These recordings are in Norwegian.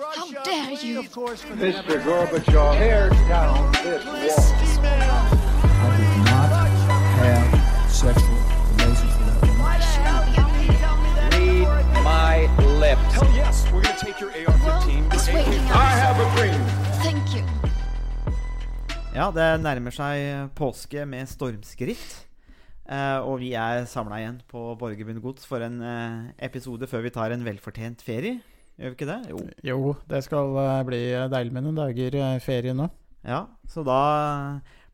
How dare you? Mr. Gorbachev, tear down this wall. I did not have sexual relations with that woman. Read my lips. Hell yes, we're gonna take your AR-15. Well, I have a dream. Thank you. Ja, det nærmer seg påske med stormskritt. Eh, og vi er samla igjen på Borgerbund Gods for en eh, episode før vi tar en velfortjent ferie. Gjør vi ikke det? Jo. Jo, det skal eh, bli deilig med noen dager eh, ferie nå. Ja, så da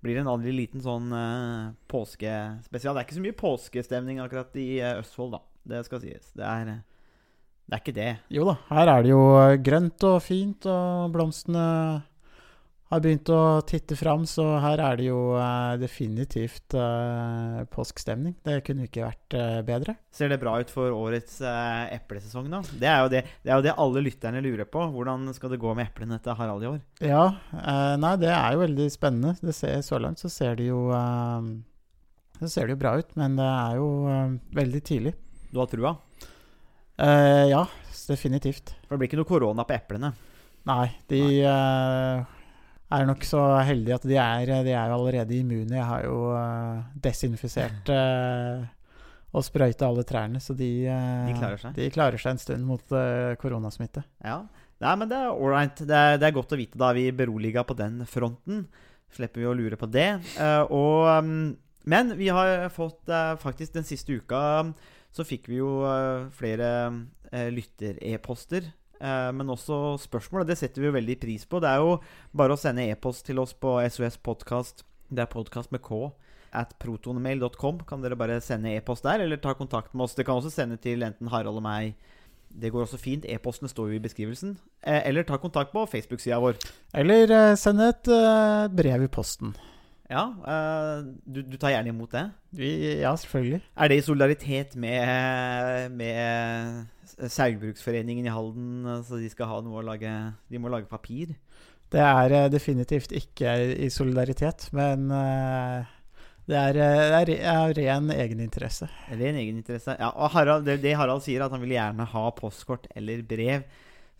blir det en aldri liten sånn eh, påskespesial. Det er ikke så mye påskestemning akkurat i eh, Østfold, da. Det skal sies. Det er, det er ikke det. Jo da, her er det jo grønt og fint, og blomstene har begynt å titte fram, så her er det jo eh, definitivt eh, påskestemning. Det kunne ikke vært eh, bedre. Ser det bra ut for årets eh, eplesesong, da? Det er, jo det, det er jo det alle lytterne lurer på. Hvordan skal det gå med eplene til Harald i år? Ja, eh, nei, det er jo veldig spennende. Det ser, så langt så ser det jo eh, Så ser det jo bra ut, men det er jo veldig tidlig. Du har trua? Eh, ja, definitivt. For det blir ikke noe korona på eplene. Nei, de eh, er nok så heldig at de er, de er allerede immune. Jeg har jo eh, desinfisert eh, og sprøyta alle trærne, så de, eh, De klarer de klarer seg en stund mot koronasmitte. Ja. Nei, men det er ålreit. Det, det er godt å vite. Da er vi beroliga på den fronten. Slipper vi å lure på det. Og, um, men vi har fått faktisk den siste uka så fikk vi jo flere uh, lytter-e-poster. Eh, men også spørsmål, det setter vi jo veldig pris på. Det er jo bare å sende e-post til oss på SOS Podkast. Det er podkast med K. At protonmail.com kan dere bare sende e-post der, eller ta kontakt med oss. Dere kan også sende til enten Harald og meg. Det går også fint. E-postene står jo i beskrivelsen. Eh, eller ta kontakt på Facebook-sida vår. Eller eh, send et brev i posten. Ja, eh, du, du tar gjerne imot det. Vi, ja, selvfølgelig. Er det i solidaritet med, med Saugbruksforeningen i Halden? Så de skal ha noe å lage De må lage papir? Det er eh, definitivt ikke i solidaritet, men eh, det er, det er, er ren egeninteresse. Ren egeninteresse. Ja, og Harald, det, det Harald sier, at han vil gjerne ha postkort eller brev.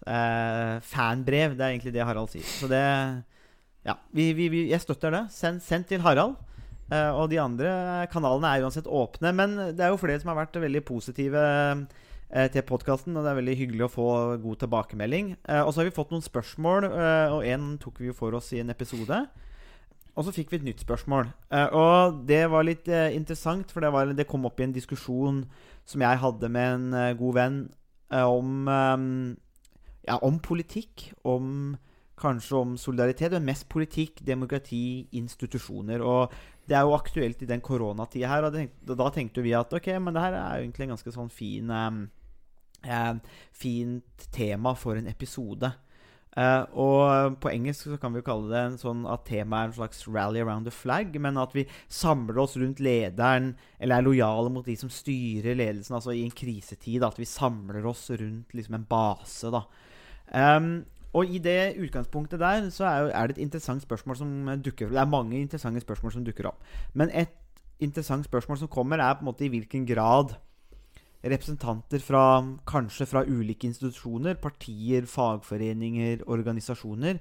Eh, fanbrev. Det er egentlig det Harald sier. Så det Ja, vi, vi, vi, jeg støtter det. Send, send til Harald. Uh, og de andre kanalene er uansett åpne. Men det er jo flere som har vært veldig positive uh, til podkasten, og det er veldig hyggelig å få god tilbakemelding. Uh, og så har vi fått noen spørsmål, og én tok vi jo for oss i en episode. Og så fikk vi et nytt spørsmål. Og det var litt interessant, for det, var, det kom opp i en diskusjon som jeg hadde med en god venn om Ja, om politikk. Om kanskje om solidaritet, men mest politikk, demokrati, institusjoner. Og det er jo aktuelt i den koronatida her, og da tenkte vi at ok, men det her er jo egentlig en ganske sånn fin eh, eh, Fint tema for en episode. Eh, og på engelsk så kan vi jo kalle det en sånn at temaet er en slags 'rally around the flag', men at vi samler oss rundt lederen, eller er lojale mot de som styrer ledelsen, altså i en krisetid. At vi samler oss rundt liksom en base, da. Ehm, og i det utgangspunktet der så er, er det et interessant spørsmål som dukker Det er mange interessante spørsmål som dukker opp. Men et interessant spørsmål som kommer, er på en måte i hvilken grad representanter fra kanskje fra ulike institusjoner, partier, fagforeninger, organisasjoner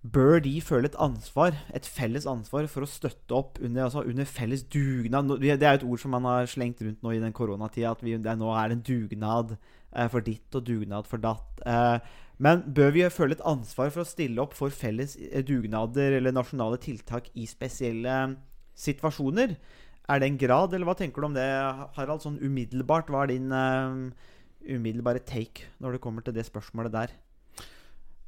Bør de føle et ansvar, et felles ansvar, for å støtte opp under, altså under felles dugnad? Det er jo et ord som man har slengt rundt nå i den koronatida, at vi, det er, nå er det en dugnad eh, for ditt og dugnad for datt. Eh, men bør vi føle et ansvar for å stille opp for felles eh, dugnader eller nasjonale tiltak i spesielle situasjoner? Er det en grad, eller hva tenker du om det, Harald? Sånn umiddelbart, hva er din umiddelbare take når det kommer til det spørsmålet der?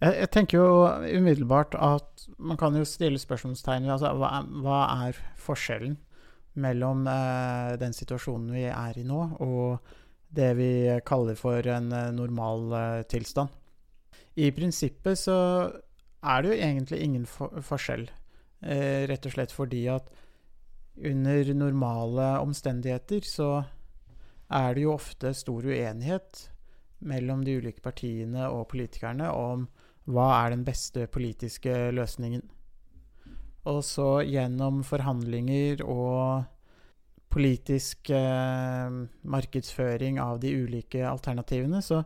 Jeg, jeg tenker jo umiddelbart at man kan jo stille spørsmålstegn ved altså, hva, hva er forskjellen mellom eh, den situasjonen vi er i nå, og det vi kaller for en eh, normal eh, tilstand. I prinsippet så er det jo egentlig ingen for forskjell, eh, rett og slett fordi at under normale omstendigheter så er det jo ofte stor uenighet mellom de ulike partiene og politikerne om hva er den beste politiske løsningen. Og så gjennom forhandlinger og politisk eh, markedsføring av de ulike alternativene, så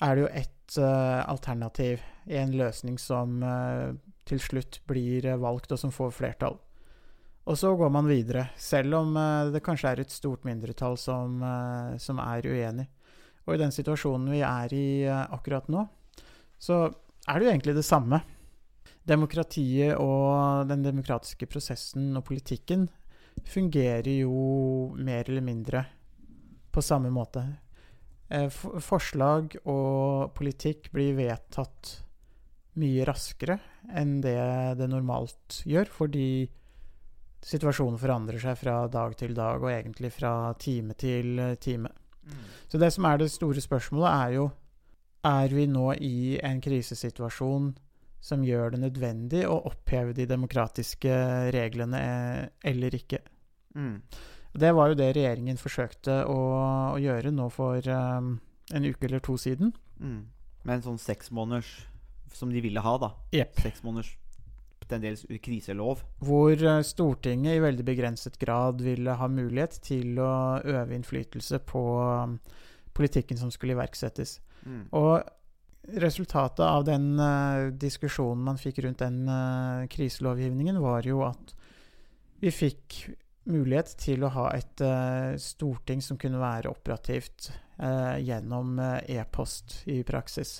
er det jo ett eh, alternativ, en løsning som eh, til slutt blir eh, valgt, og som får flertall. Og så går man videre, selv om eh, det kanskje er et stort mindretall som, eh, som er uenig. Og i den situasjonen vi er i akkurat nå, så er det jo egentlig det samme. Demokratiet og den demokratiske prosessen og politikken fungerer jo mer eller mindre på samme måte. Eh, Forslag og politikk blir vedtatt mye raskere enn det det normalt gjør, fordi situasjonen forandrer seg fra dag til dag, og egentlig fra time til time. time. Så det som er det store spørsmålet, er jo Er vi nå i en krisesituasjon som gjør det nødvendig å oppheve de demokratiske reglene eh, eller ikke? Mm. Det var jo det regjeringen forsøkte å, å gjøre nå for um, en uke eller to siden. Mm. Med en sånn seksmåneders som de ville ha, da. Yep. Seks måneders dels kriselov. Hvor eh, Stortinget i veldig begrenset grad ville ha mulighet til å øve innflytelse på um, politikken som skulle iverksettes. Mm. Og resultatet av den uh, diskusjonen man fikk rundt den uh, kriselovgivningen, var jo at vi fikk mulighet til å ha et uh, storting som kunne være operativt gjennom e-post i praksis.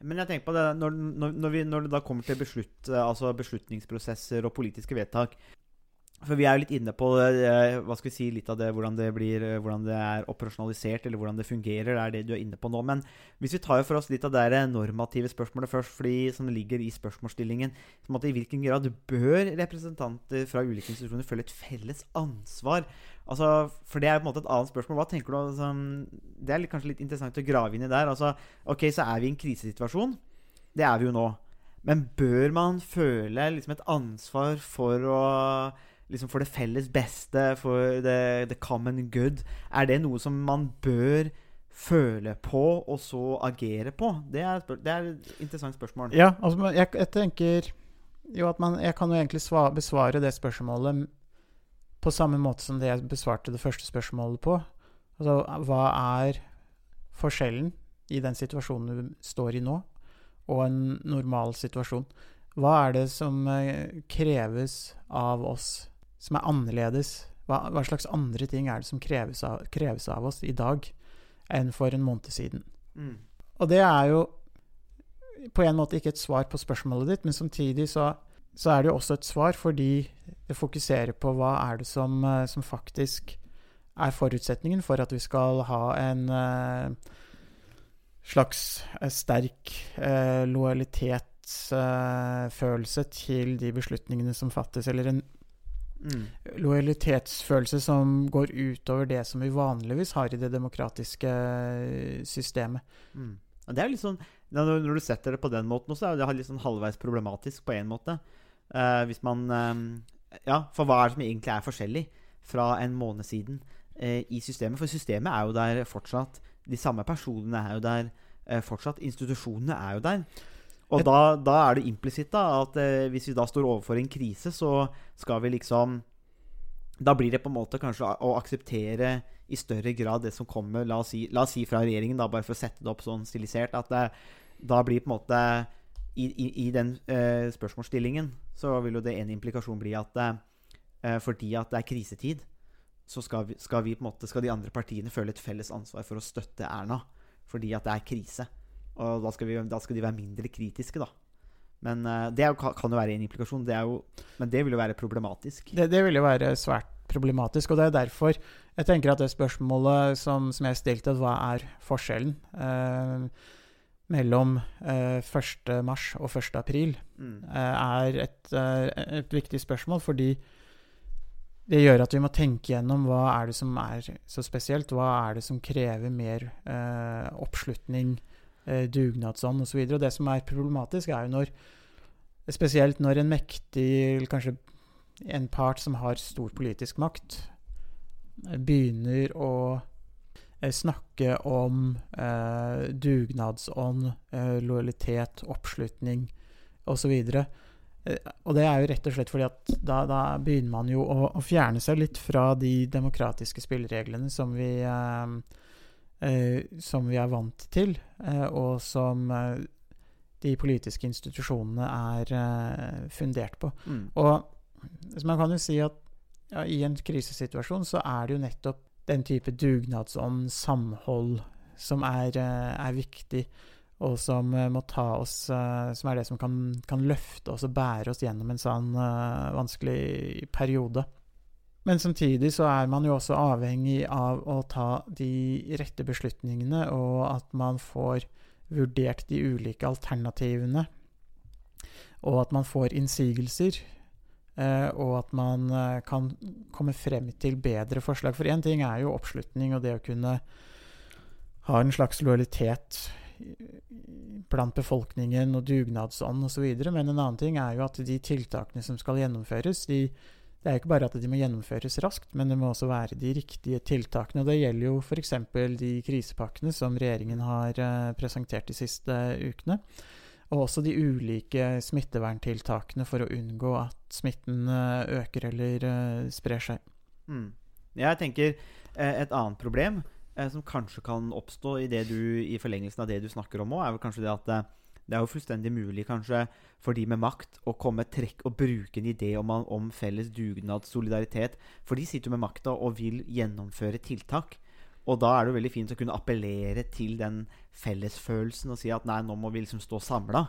Men jeg tenker på det når, når, når, vi, når det da kommer til beslutt, eh, altså beslutningsprosesser og politiske vedtak For vi er jo litt inne på eh, hva skal vi si, litt av det, hvordan det blir, eh, hvordan det er operasjonalisert, eller hvordan det fungerer. Det er det du er inne på nå. Men hvis vi tar for oss litt av det normative spørsmålet først, fordi som ligger i spørsmålsstillingen som at I hvilken grad bør representanter fra ulike institusjoner føle et felles ansvar? Altså, for det er på en måte et annet spørsmål. Hva tenker du altså, Det er kanskje litt interessant å grave inn i der. Altså, ok, så er vi i en krisesituasjon. Det er vi jo nå. Men bør man føle liksom et ansvar for å liksom for det felles beste, for the, the common good? Er det noe som man bør føle på, og så agere på? Det er, det er et interessant spørsmål. Ja, altså jeg, jeg tenker jo at man Jeg kan jo egentlig svare, besvare det spørsmålet på samme måte som det jeg besvarte det første spørsmålet på. Altså hva er forskjellen i den situasjonen du står i nå, og en normal situasjon? Hva er det som eh, kreves av oss som er annerledes? Hva, hva slags andre ting er det som kreves av, kreves av oss i dag enn for en måned siden? Mm. Og det er jo på en måte ikke et svar på spørsmålet ditt, men samtidig så, så er det jo også et svar fordi det fokuserer på hva er det som, eh, som faktisk er forutsetningen for at vi skal ha en uh, slags eh, sterk uh, lojalitetsfølelse til de beslutningene som fattes, eller en Mm. lojalitetsfølelse som går utover det som vi vanligvis har i det demokratiske eh, systemet. Mm. Det er litt sånn Når du setter det på den måten også, er det litt sånn halvveis problematisk på en måte. Uh, hvis man uh, Ja, for hva er det som egentlig er forskjellig fra en måned siden uh, i systemet? For systemet er jo der fortsatt. De samme personene er jo der fortsatt. Institusjonene er jo der. Og da, da er det implisitt at eh, hvis vi da står overfor en krise, så skal vi liksom Da blir det på en måte kanskje å, akseptere i større grad det som kommer, la oss si, la oss si fra regjeringen, da, bare for å sette det opp sånn stilisert, at det, da blir på en måte I, i, i den eh, spørsmålsstillingen så vil jo det en implikasjon bli at eh, fordi at det er krisetid, så skal vi, skal vi måte Skal de andre partiene føle et felles ansvar for å støtte Erna fordi at det er krise. Og da skal, vi, da skal de være mindre kritiske, da. Men eh, det jo, kan jo være en implikasjon. Det jo, men det vil jo være problematisk. Det, det vil jo være svært problematisk, og det er derfor jeg tenker at det spørsmålet som, som jeg stilte, hva er forskjellen eh, mellom eh, 1. mars og 1. april, Mm. eh, er et, eh, et viktig spørsmål, fordi det gjør at vi må tenke gjennom hva er det som er så spesielt, hva er det som krever mer eh, oppslutning, eh, dugnadsånd osv. Og det som er problematisk, er jo når Spesielt når en mektig, kanskje en part som har stor politisk makt, eh, begynner å eh, snakke om eh, dugnadsånd, eh, lojalitet, oppslutning osv. Eh, og det er jo rett og slett fordi at da, da begynner man jo å, å fjerne seg litt fra de demokratiske spillereglene som vi, eh, eh, som vi er vant til, eh, og som eh, de politiske institusjonene er eh, fundert på. Mm. Og man kan jo si at ja, i en krisesituasjon så er det jo nettopp den type dugnadsånd, samhold, som er, eh, er viktig, og som må ta oss Som er det som kan, kan løfte oss og bære oss gjennom en sånn uh, vanskelig periode. Men samtidig så er man jo også avhengig av å ta de rette beslutningene, og at man får vurdert de ulike alternativene, og at man får innsigelser. eh, og at man eh, kan komme frem til bedre forslag. For én ting er jo oppslutning og det å kunne ha en slags lojalitet blant befolkningen og dugnadsånd osv. Men en annen ting er jo at de tiltakene som skal gjennomføres, de, det er jo ikke bare at de må gjennomføres raskt, men det må også være de riktige tiltakene. og Det gjelder jo f.eks. de krisepakkene som regjeringen har eh, presentert de siste ukene. Og også de ulike smitteverntiltakene for å unngå at smitten eh, øker eller eh, sprer seg. Mm. Jeg tenker eh, et annet problem eh, som kanskje kan oppstå i, du, i forlengelsen av det du snakker om òg, er vel kanskje det at eh, det er jo fullstendig mulig kanskje for de med makt å komme trekk og bruke en idé om, om felles dugnad, solidaritet. For de sitter jo med makta og vil gjennomføre tiltak. Og da er det jo veldig fint å kunne appellere til den fellesfølelsen og si at nei, nå må vi liksom stå samla.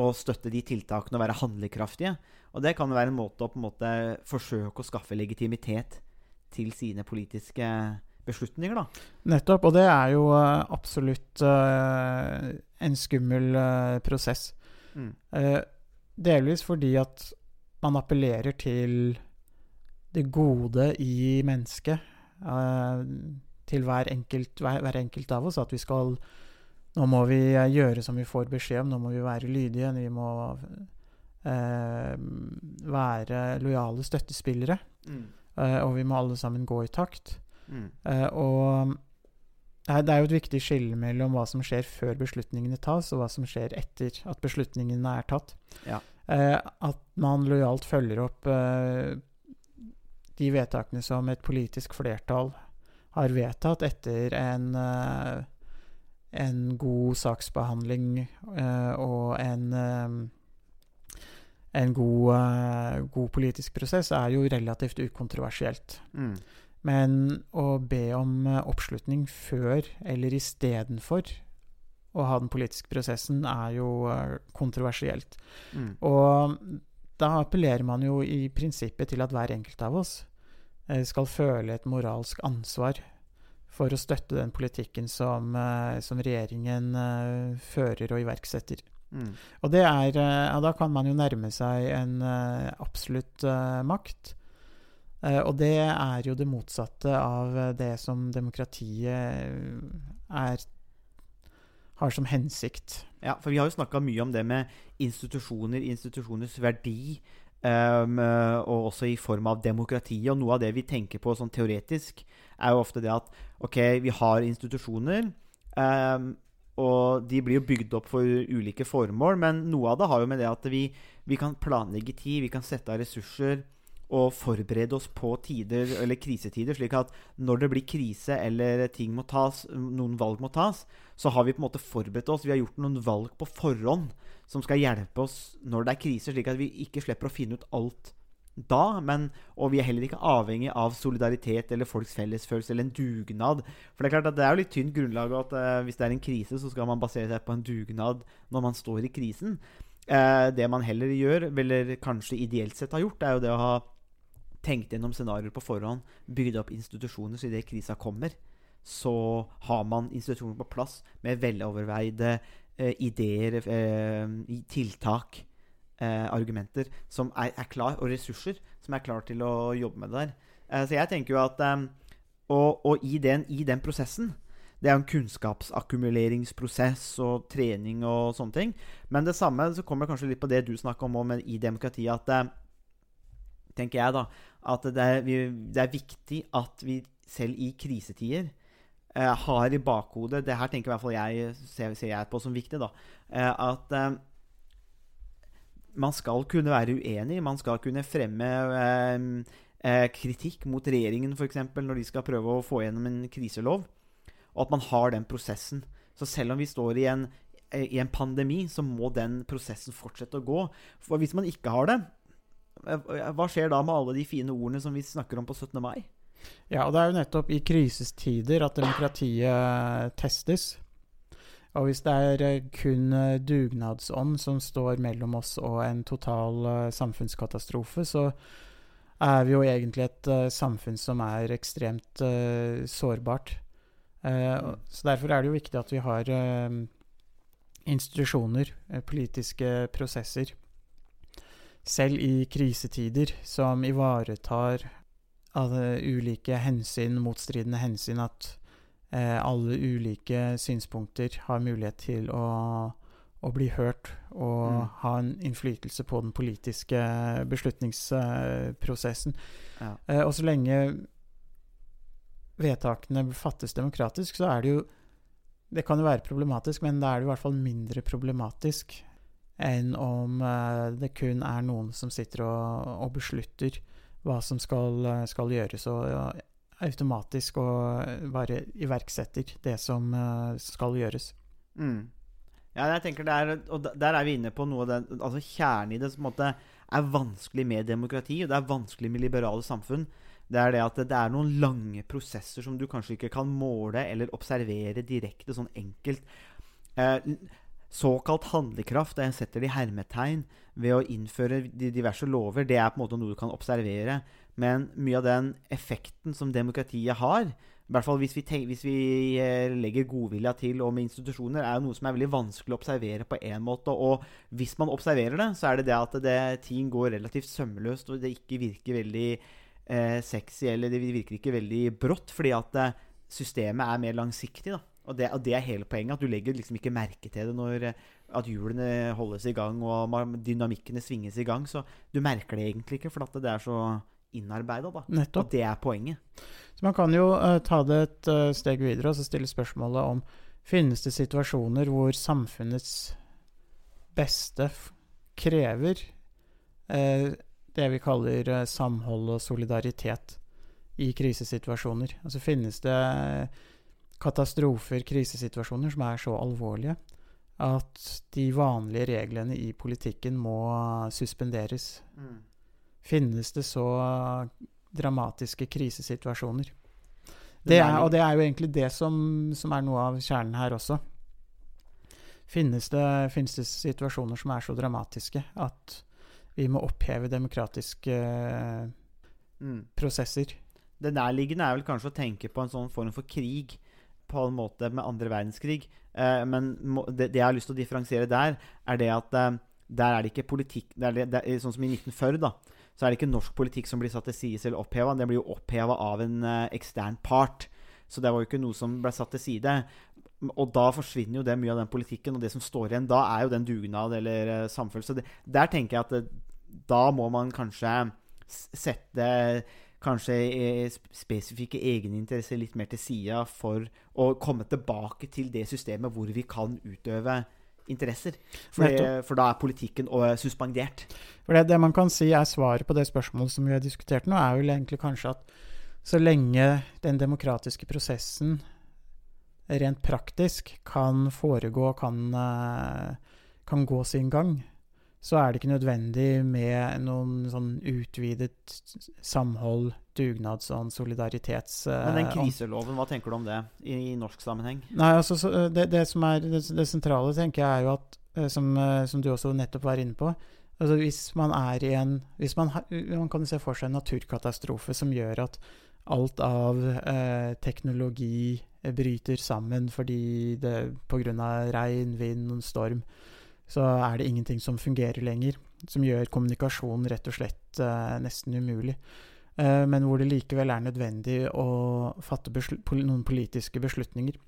Og støtte de tiltakene og være handlekraftige. Og det kan jo være en måte å på en måte forsøke å skaffe legitimitet til sine politiske beslutninger, da. Nettopp, og det er jo eh, absolutt uh, en skummel uh, prosess. Mm. Uh, delvis fordi at man appellerer til det gode i mennesket. til hver enkelt, hver, hver enkelt av oss. At vi skal Nå må vi gjøre som vi får beskjed om, nå må vi være lydige. Vi må være lojale støttespillere. Mm. og vi må alle sammen gå i takt. Mm. Eh, og det er, det er jo et viktig skille mellom hva som skjer før beslutningene tas, og hva som skjer etter at beslutningene er tatt. Ja. Eh, at man lojalt følger opp eh, de vedtakene som et politisk flertall har vedtatt etter en, eh, en god saksbehandling eh, og en eh, en god, god politisk prosess er jo relativt ukontroversielt. Mm. Men å be om eh, oppslutning før eller istedenfor å ha den politiske prosessen, er jo eh, kontroversielt. Mm. Og da appellerer man jo i prinsippet til at hver enkelt av oss eh, skal føle et moralsk ansvar for å støtte den politikken som, som regjeringen fører og iverksetter. Mm. Og det er, ja, da kan man jo nærme seg en absolutt makt. Eh, og det er jo det motsatte av det som demokratiet er har som hensikt. Ja, for vi har jo snakka mye om det med institusjoner, institusjoners verdi, Um, og også i form av demokrati. Og noe av det vi tenker på sånn teoretisk, er jo ofte det at ok, vi har institusjoner. Um, og de blir jo bygd opp for ulike formål, men noe av det har jo med det at vi, vi kan planlegge tid, vi kan sette av ressurser og forberede oss på tider eller krisetider, slik at når det blir krise eller ting må tas, noen valg må tas, så har vi på en måte forberedt oss. Vi har gjort noen valg på forhånd som skal hjelpe oss når det er krise, slik at vi ikke slipper å finne ut alt da. Men, og vi er heller ikke avhengig av solidaritet eller folks fellesfølelse eller en dugnad. For det er klart at det er jo litt tynt grunnlag at eh, hvis det er en krise, så skal man basere seg på en dugnad når man står i krisen. Eh, det man heller gjør, eller kanskje ideelt sett har gjort, er jo det å ha tenkt gjennom scenarioer på forhånd, bygd opp institusjoner så idet krisa kommer, så har man institusjoner på plass med veloverveide eh, ideer, eh, tiltak, eh, argumenter som er, er klar, og ressurser som er klar til å jobbe med det der. Eh, så jeg tenker jo at eh, Og, og i, den, i den prosessen det er jo en kunnskapsakkumuleringsprosess og trening og sånne ting. Men det samme så kommer kanskje litt på det du snakka om òg, i demokratiet, at eh, tenker jeg da, at det er, vi, det er viktig at vi selv i krisetider eh, har i bakhodet Det her tenker i hvert fall jeg, ser, ser jeg på som viktig. da, eh, At eh, man skal kunne være uenig. Man skal kunne fremme eh, eh, kritikk mot regjeringen f.eks. når de skal prøve å få gjennom en kriselov. og at man har den prosessen. Så selv om vi står i en, i en pandemi, så må den prosessen fortsette å gå. For hvis man ikke har det, eh, hva skjer da med alle de fine ordene som vi snakker om på 17. mai? Ja, og det er jo nettopp i krisestider at demokratiet testes. Og hvis det er eh, kun eh, dugnadsånd som står mellom oss og en total eh, samfunnskatastrofe, så er vi jo egentlig et samfunn som er ekstremt uh, sårbart. Uh, Mm. Så derfor er det jo viktig at vi har institusjoner, politiske prosesser, selv i krisetider, som ivaretar alle ulike hensyn, motstridende hensyn, at alle ulike synspunkter har mulighet til å, å bli hørt og Mm. ha en innflytelse på den politiske beslutningsprosessen. Ja. Eh, og så lenge vedtakene fattes demokratisk, så er det jo Det kan jo være problematisk, men da er det i hvert fall mindre problematisk enn om eh, det kun er noen som sitter og, og beslutter hva som skal, eh, skal gjøres, og automatisk og bare iverksetter det som eh, skal gjøres. Mm. Ja, jeg tenker det er, og Der er vi inne på noe av den altså kjernen i det som er vanskelig med demokrati, og det er vanskelig med liberale samfunn. Det er det at det er noen lange prosesser som du kanskje ikke kan måle eller observere direkte sånn enkelt. Eh, såkalt handlekraft, jeg setter det i hermetegn, ved å innføre de diverse lover, det er på en måte noe du kan observere. Men mye av den effekten som demokratiet har, i hvert fall hvis vi, hvis vi eh, legger godvilja til og med institusjoner, er jo noe som er veldig vanskelig å observere på én måte. Og hvis man observerer det, så er det det at det, ting går relativt sømløst, og det ikke virker veldig eh, sexy, eller det virker ikke veldig brått, fordi at eh, systemet er mer langsiktig. da. Og det, og det er hele poenget. At du legger liksom ikke merke til det når eh, at hjulene holdes i gang og dynamikkene svinges i gang. Så du merker det egentlig ikke, for at det er så innarbeida. da. Nettopp. Og det er poenget. Så man kan jo uh, ta det et uh, steg videre og så stille spørsmålet om finnes det situasjoner hvor samfunnets beste krever uh, det vi kaller samhold og solidaritet i krisesituasjoner. Altså finnes det katastrofer, krisesituasjoner, som er så alvorlige at de vanlige reglene i politikken må suspenderes. Finnes det så dramatiske krisesituasjoner? Det er, og det er jo egentlig det som, som er noe av kjernen her også. Finnes det, finnes det situasjoner som er så dramatiske at vi må oppheve demokratiske Mm. prosesser? Det nærliggende er vel kanskje å tenke på en sånn form for krig på en måte med andre verdenskrig. Eh, men det, det jeg har lyst til å differensiere der, er det at eh, der er det ikke politikk det er det, Sånn som i 1940, da, så er det ikke norsk politikk som blir satt til side eller oppheva. Det blir jo oppheva av en eh, ekstern part. Så det var jo ikke noe som ble satt til side. Og da forsvinner jo det mye av den politikken, og det som står igjen da, er jo den dugnad eller uh, samfølelse. Der tenker jeg at det, da må man kanskje sette kanskje eh, spesifikke egeninteresser litt mer til sida for å komme tilbake til det systemet hvor vi kan utøve interesser. For, det, for da er politikken eh, suspendert. For det, det man kan si er svaret på det spørsmålet som vi har diskutert nå, er vel egentlig kanskje at så lenge den demokratiske prosessen rent praktisk kan foregå, kan, eh, kan gå sin gang, så er det ikke nødvendig med noen sånn utvidet samhold, dugnadsånd, solidaritets... eh, Men den kriseloven, hva tenker du om det i, i norsk sammenheng? Nei, altså så, eh, det, det som er det, det sentrale, tenker jeg, er jo at eh, som, som du også nettopp var inne på altså Hvis man er i en hvis man, man kan se for seg en naturkatastrofe som gjør at alt av eh, teknologi bryter sammen fordi det pga. regn, vind og storm så er det ingenting som fungerer lenger. Som gjør kommunikasjon rett og slett eh, nesten umulig. Eh, men hvor det likevel er nødvendig å fatte pol noen politiske beslutninger.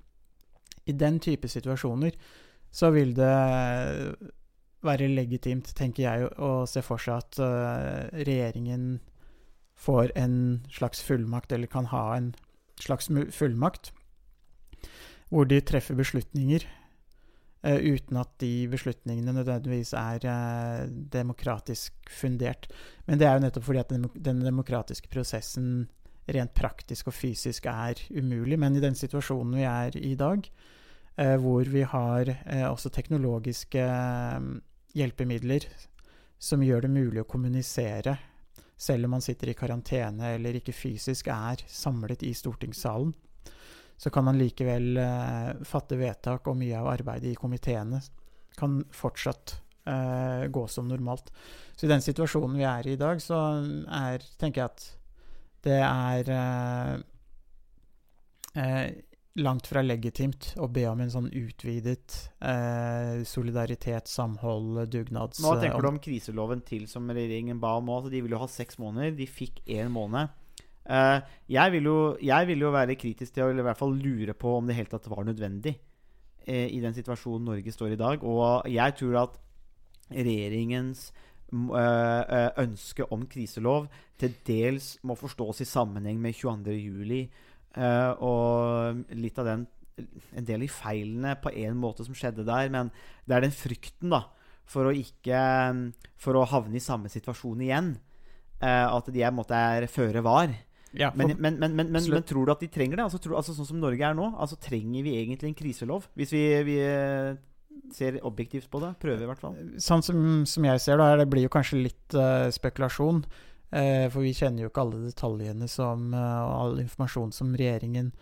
I den type situasjoner så vil det være legitimt, tenker jeg, å se for seg at eh, regjeringen får en slags fullmakt, eller kan ha en slags fullmakt, hvor de treffer beslutninger uten at de beslutningene nødvendigvis er eh, demokratisk fundert. Men det er jo nettopp fordi at den, demokratiske prosessen rent praktisk og fysisk er umulig. Men i den situasjonen vi er i i dag, eh, hvor vi har eh, også teknologiske eh, hjelpemidler som gjør det mulig å kommunisere selv om man sitter i karantene eller ikke fysisk er samlet i stortingssalen, så kan man likevel eh, fatte vedtak, og mye av arbeidet i komiteene kan fortsatt eh, gå som normalt. Så i den situasjonen vi er i i dag, så er, tenker jeg at det er eh, eh, langt fra legitimt å be om en sånn utvidet eh, solidaritet, samhold, dugnads... Nå tenker du om kriseloven til som regjeringen ba om òg. De ville jo ha seks måneder. De fikk én måned. Eh, jeg, vil jo, jeg vil jo være kritisk til å i hvert fall lure på om det helt tatt var nødvendig eh, i den situasjonen Norge står i dag. Og jeg tror at regjeringens eh, ønske om kriselov til dels må forstås i sammenheng med 22.07. Uh, og litt av den En del i feilene på en måte som skjedde der, men det er den frykten da for å ikke For å havne i samme situasjon igjen. at de er, på måte er føre var. Ja, for, Men, men, men, men, men, Absolutt. men tror du at de trenger det? Altså, tror, altså Sånn som Norge er nå, altså trenger vi egentlig en kriselov? Hvis vi, vi eh, ser objektivt på det. Prøver, i hvert fall. sånn som, som jeg ser det, det blir jo kanskje litt uh, spekulasjon. Uh, for vi kjenner jo ikke alle detaljene som, uh, og all informasjon som regjeringen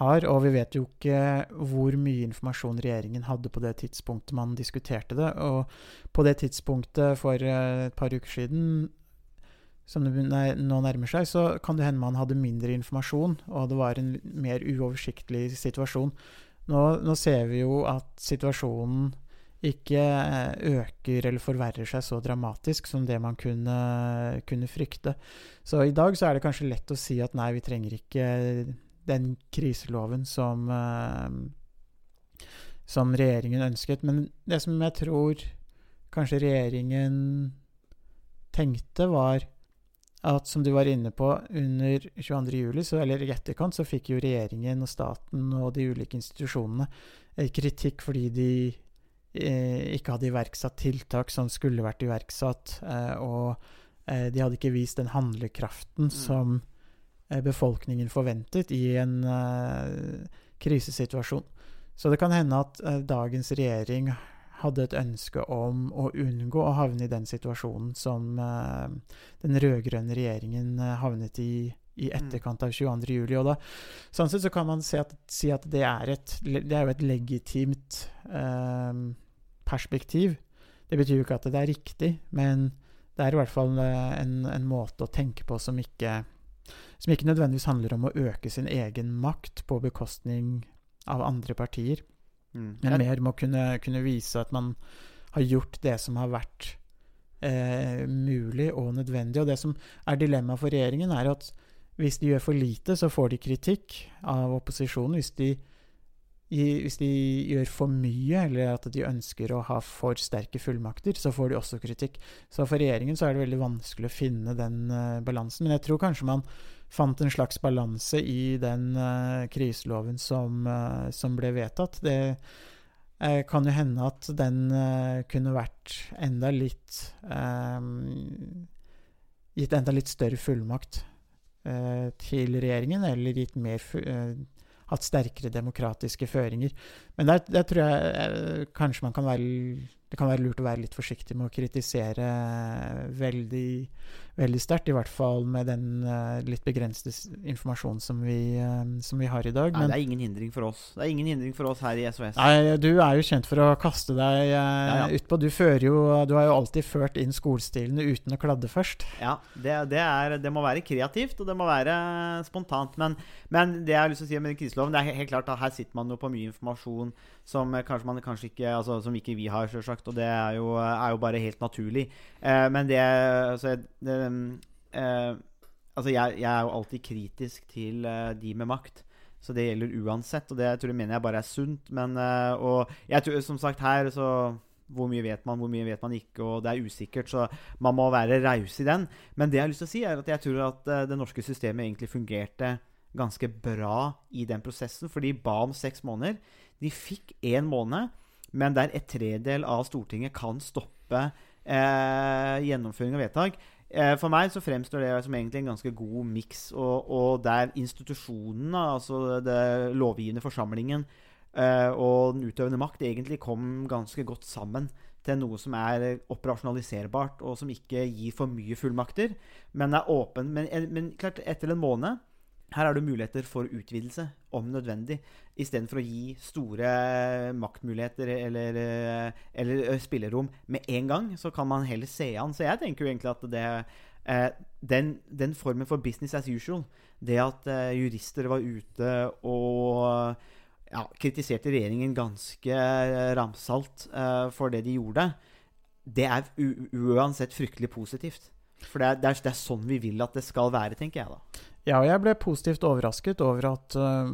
har. Og vi vet jo ikke hvor mye informasjon regjeringen hadde på det tidspunktet man diskuterte det. Og på det tidspunktet for eh, et par uker siden, som det nå nærmer seg, så kan det hende man hadde mindre informasjon, og det var en mer uoversiktlig situasjon. Nå, nå ser vi jo at situasjonen ikke eh, øker eller forverrer seg så dramatisk som det man kunne, kunne frykte. Så i dag så er det kanskje lett å si at nei, vi trenger ikke den kriseloven som, eh, som regjeringen ønsket. Men det som jeg tror kanskje regjeringen tenkte, var at som du var inne på, under 22. juli, så, eller i etterkant, så fikk jo regjeringen og staten og de ulike institusjonene eh, kritikk fordi de eh, ikke hadde iverksatt tiltak som skulle vært iverksatt, eh, og eh, de hadde ikke vist den handlekraften som eh, befolkningen forventet i en eh, krisesituasjon. Så det kan hende at dagens regjering hadde et ønske om å unngå å havne i den situasjonen som uh, den rød-grønne regjeringen eh, havnet i i etterkant av 22. juli. Og da, sånn sett så kan man si at, si at det, er et, det er jo et legitimt uh, perspektiv. Det betyr jo ikke at det er riktig, men det er i hvert fall en, en måte å tenke på som ikke, som ikke nødvendigvis handler om å øke sin egen makt på bekostning av andre partier, Mm. men mer med å kunne, kunne vise at man har gjort det som har vært eh, mulig og nødvendig. Og det som er dilemmaet for regjeringen, er at hvis de gjør for lite, så får de kritikk av opposisjonen. Hvis de, hvis de gjør for mye, eller at de ønsker å ha for sterke fullmakter, så får de også kritikk. Så for regjeringen så er det veldig vanskelig å finne den eh, balansen. Men jeg tror kanskje man fant en slags balanse i den uh, kriseloven som, uh, som ble vedtatt. Det uh, kan jo hende at den kunne vært enda litt Gitt enda litt større fullmakt til regjeringen, eller gitt mer hatt sterkere demokratiske føringer. Men der, der tror jeg kanskje man kan være Det kan være lurt å være litt forsiktig med å kritisere veldig, veldig sterkt. I hvert fall med den eh, litt begrensede informasjonen som vi, eh, som vi har i dag. Nei, Men det er ingen hindring for oss. Det er ingen hindring for oss her i SOS. Nei, du er jo kjent for å kaste deg ja, ja. utpå. Du jo Du har jo alltid ført inn skolestilene uten å kladde først. Ja, det, det, er, det må være kreativt, og det må være spontant. Men, men det jeg har lyst til å si med kriseloven, det er helt klart at her sitter man jo på mye informasjon som eh, kanskje man kanskje ikke Altså som ikke vi har, selvsagt, og det er jo, er jo bare helt naturlig. Eh, men det altså, det, eh, altså jeg, jeg er jo alltid kritisk til eh, de med makt. Så det gjelder uansett, og det jeg tror jeg mener jeg bare er sunt. Men, eh, og jeg tror som sagt her så hvor mye vet man, hvor mye vet man ikke, og det er usikkert. Så man må være raus i den. Men det jeg har lyst til å si, er at jeg tror at eh, det norske systemet egentlig fungerte ganske bra i den prosessen. For de ba om seks måneder. De fikk én måned, men der et tredel av Stortinget kan stoppe eh, gjennomføring av vedtak. eh, For meg så fremstår det som egentlig en ganske god miks, og, og der institusjonene, altså det lovgivende forsamlingen eh, og den utøvende makt, egentlig kom ganske godt sammen til noe som er operasjonaliserbart, og som ikke gir for mye fullmakter, men er åpen. Men, men klart, etter en måned her er det muligheter for utvidelse, om nødvendig. Istedenfor å gi store maktmuligheter eller, eh, eller eh, spillerom med en gang, så kan man heller se an. Så jeg tenker jo egentlig at det, eh, den, den, formen for business as usual, det at eh, jurister var ute og ja, kritiserte regjeringen ganske ramsalt eh, for det de gjorde, det er uansett fryktelig positivt. For det er, det, er, det er, sånn vi vil at det skal være, tenker jeg da. Ja, og jeg ble positivt overrasket over at uh,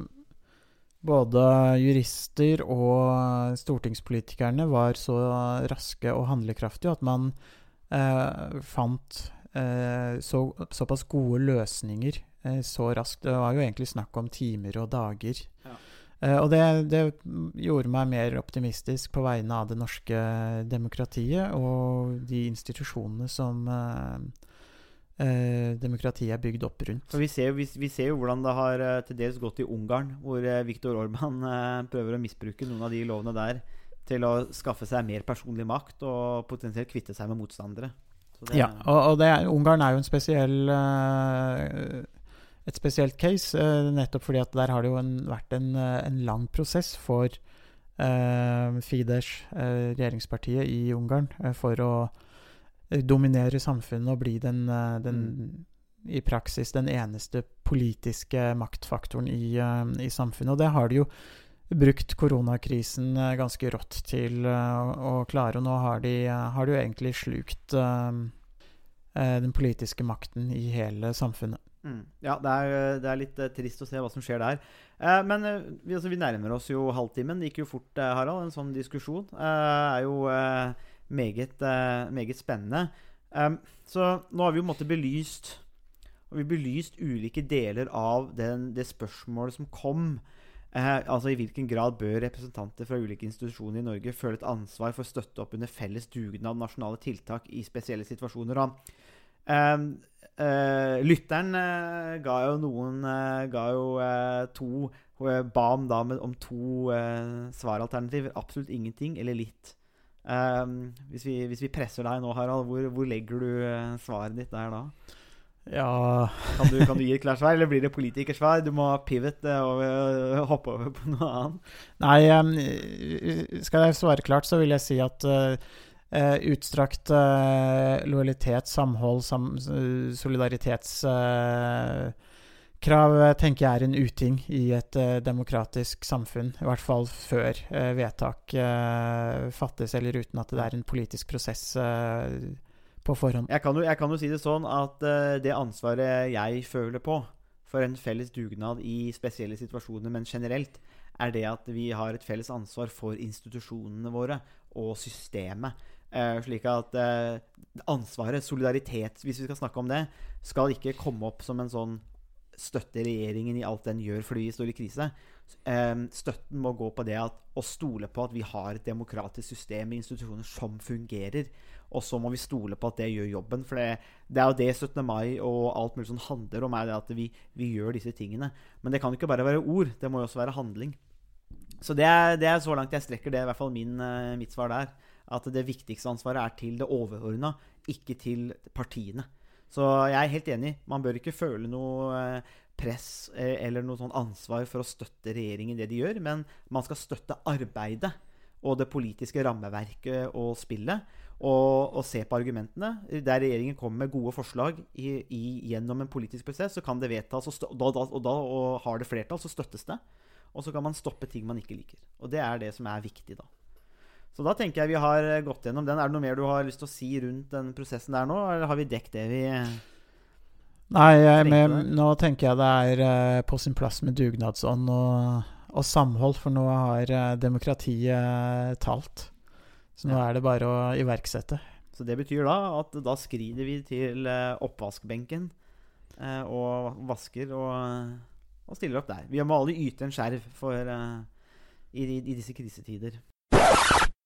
både jurister og stortingspolitikerne var så raske og handlekraftige at man uh, fant uh, så, såpass gode løsninger så raskt. Det var jo egentlig snakk om timer og dager. Ja. og det, det, gjorde meg mer optimistisk på vegne av det norske demokratiet og de institusjonene som eh, demokratiet er bygd opp rundt. Vi ser, vi, vi ser, jo hvordan det har eh, til dels gått i Ungarn, hvor eh, Viktor Orban eh, prøver å misbruke noen av de lovene der til å skaffe seg mer personlig makt og potensielt kvitte seg med motstandere. Det, ja, og, og er, Ungarn er jo en spesiell et spesielt case, nettopp fordi at der har det jo en, vært en, en, lang prosess for eh, Fidesz, regjeringspartiet i Ungarn, for å dominere samfunnet og bli den, eh, den mm. i praksis den eneste politiske maktfaktoren i, uh, i, samfunnet. Og det har de jo brukt koronakrisen uh, ganske rått til å klare. Og nå har de, har de jo egentlig slukt den politiske makten i hele samfunnet. Mm. Ja, det er, det er, litt trist å se hva som skjer der. men vi, altså, vi, nærmer oss jo halvtimen. Det gikk jo fort, Harald. En sånn diskusjon er jo meget, uh, meget spennende. Um, så nå har vi jo måttet belyst og vi belyst ulike deler av den, det spørsmålet som kom. Eh, altså I hvilken grad bør representanter fra ulike institusjoner i Norge føle et ansvar for å støtte opp under felles dugnad nasjonale tiltak i spesielle situasjoner? Eh, eh, lytteren eh, ga jo noen eh, ga jo to Ba om, da om to svaralternativer. Absolutt ingenting eller litt. Um, hvis, vi, hvis, vi, presser deg nå, Harald, hvor, hvor legger du uh, svaret ditt der da? Ja kan, du, kan du gi et klart svar, eller blir det politikersvar? Du må pivot uh, og uh, hoppe over på noe annet. Nei, um, skal jeg svare klart, så vil jeg si at utstrakt lojalitet, samhold, sam, solidaritets Krav eh, tenker jeg er en uting i et uh, demokratisk samfunn. I hvert fall før uh, vedtak uh, fattes, eller uten at det er en politisk prosess på forhånd. Jeg kan, jo, jeg kan, jo, si det sånn at det ansvaret jeg føler på for en felles dugnad i spesielle situasjoner, men generelt, er det at vi har et felles ansvar for institusjonene våre og systemet. slik at ansvaret, solidaritet, hvis vi skal snakke om det, skal ikke komme opp som en sånn støtte regjeringen i alt den gjør fordi vi står i krise. Ehm, støtten må gå på det at, å stole på at vi har et demokratisk system i institusjoner som fungerer. Og så må vi stole på at det gjør jobben. For det, det er jo det 17. mai og alt mulig sånn handler om, er det at vi, vi, gjør disse tingene. Men det kan ikke bare være ord. Det må jo også være handling. Så det er, det er så langt jeg strekker det, er i hvert fall min, eh, mitt svar der. At det viktigste ansvaret er til det overordna, ikke til partiene. Så jeg er helt enig. Man bør ikke føle noe eh, press eh, eller noe sånn ansvar for å støtte regjeringen i det de gjør, men man skal støtte arbeidet og det politiske rammeverket og spillet. Og, og se på argumentene. Der regjeringen kommer med gode forslag i, i, gjennom en politisk prosess, så kan det vedtas, og, da, og da og har det flertall, så støttes det. Og så kan man stoppe ting man ikke liker. Og det er det som er viktig, da. Så da tenker jeg vi har eh, gått gjennom den. Er det noe mer du har lyst til å si rundt den prosessen der nå, eller har vi dekket det vi Nei, med, nå tenker jeg det er uh, på sin plass med dugnadsånd og, og samhold, for nå har demokratiet talt. Så nå ja. er det bare å iverksette. Så det betyr da at da skrider vi til oppvaskbenken og vasker og, og, stiller opp der. Vi må alle yte en skjerv for, i, i disse krisetider.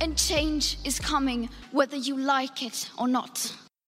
And change is coming whether you like it or not.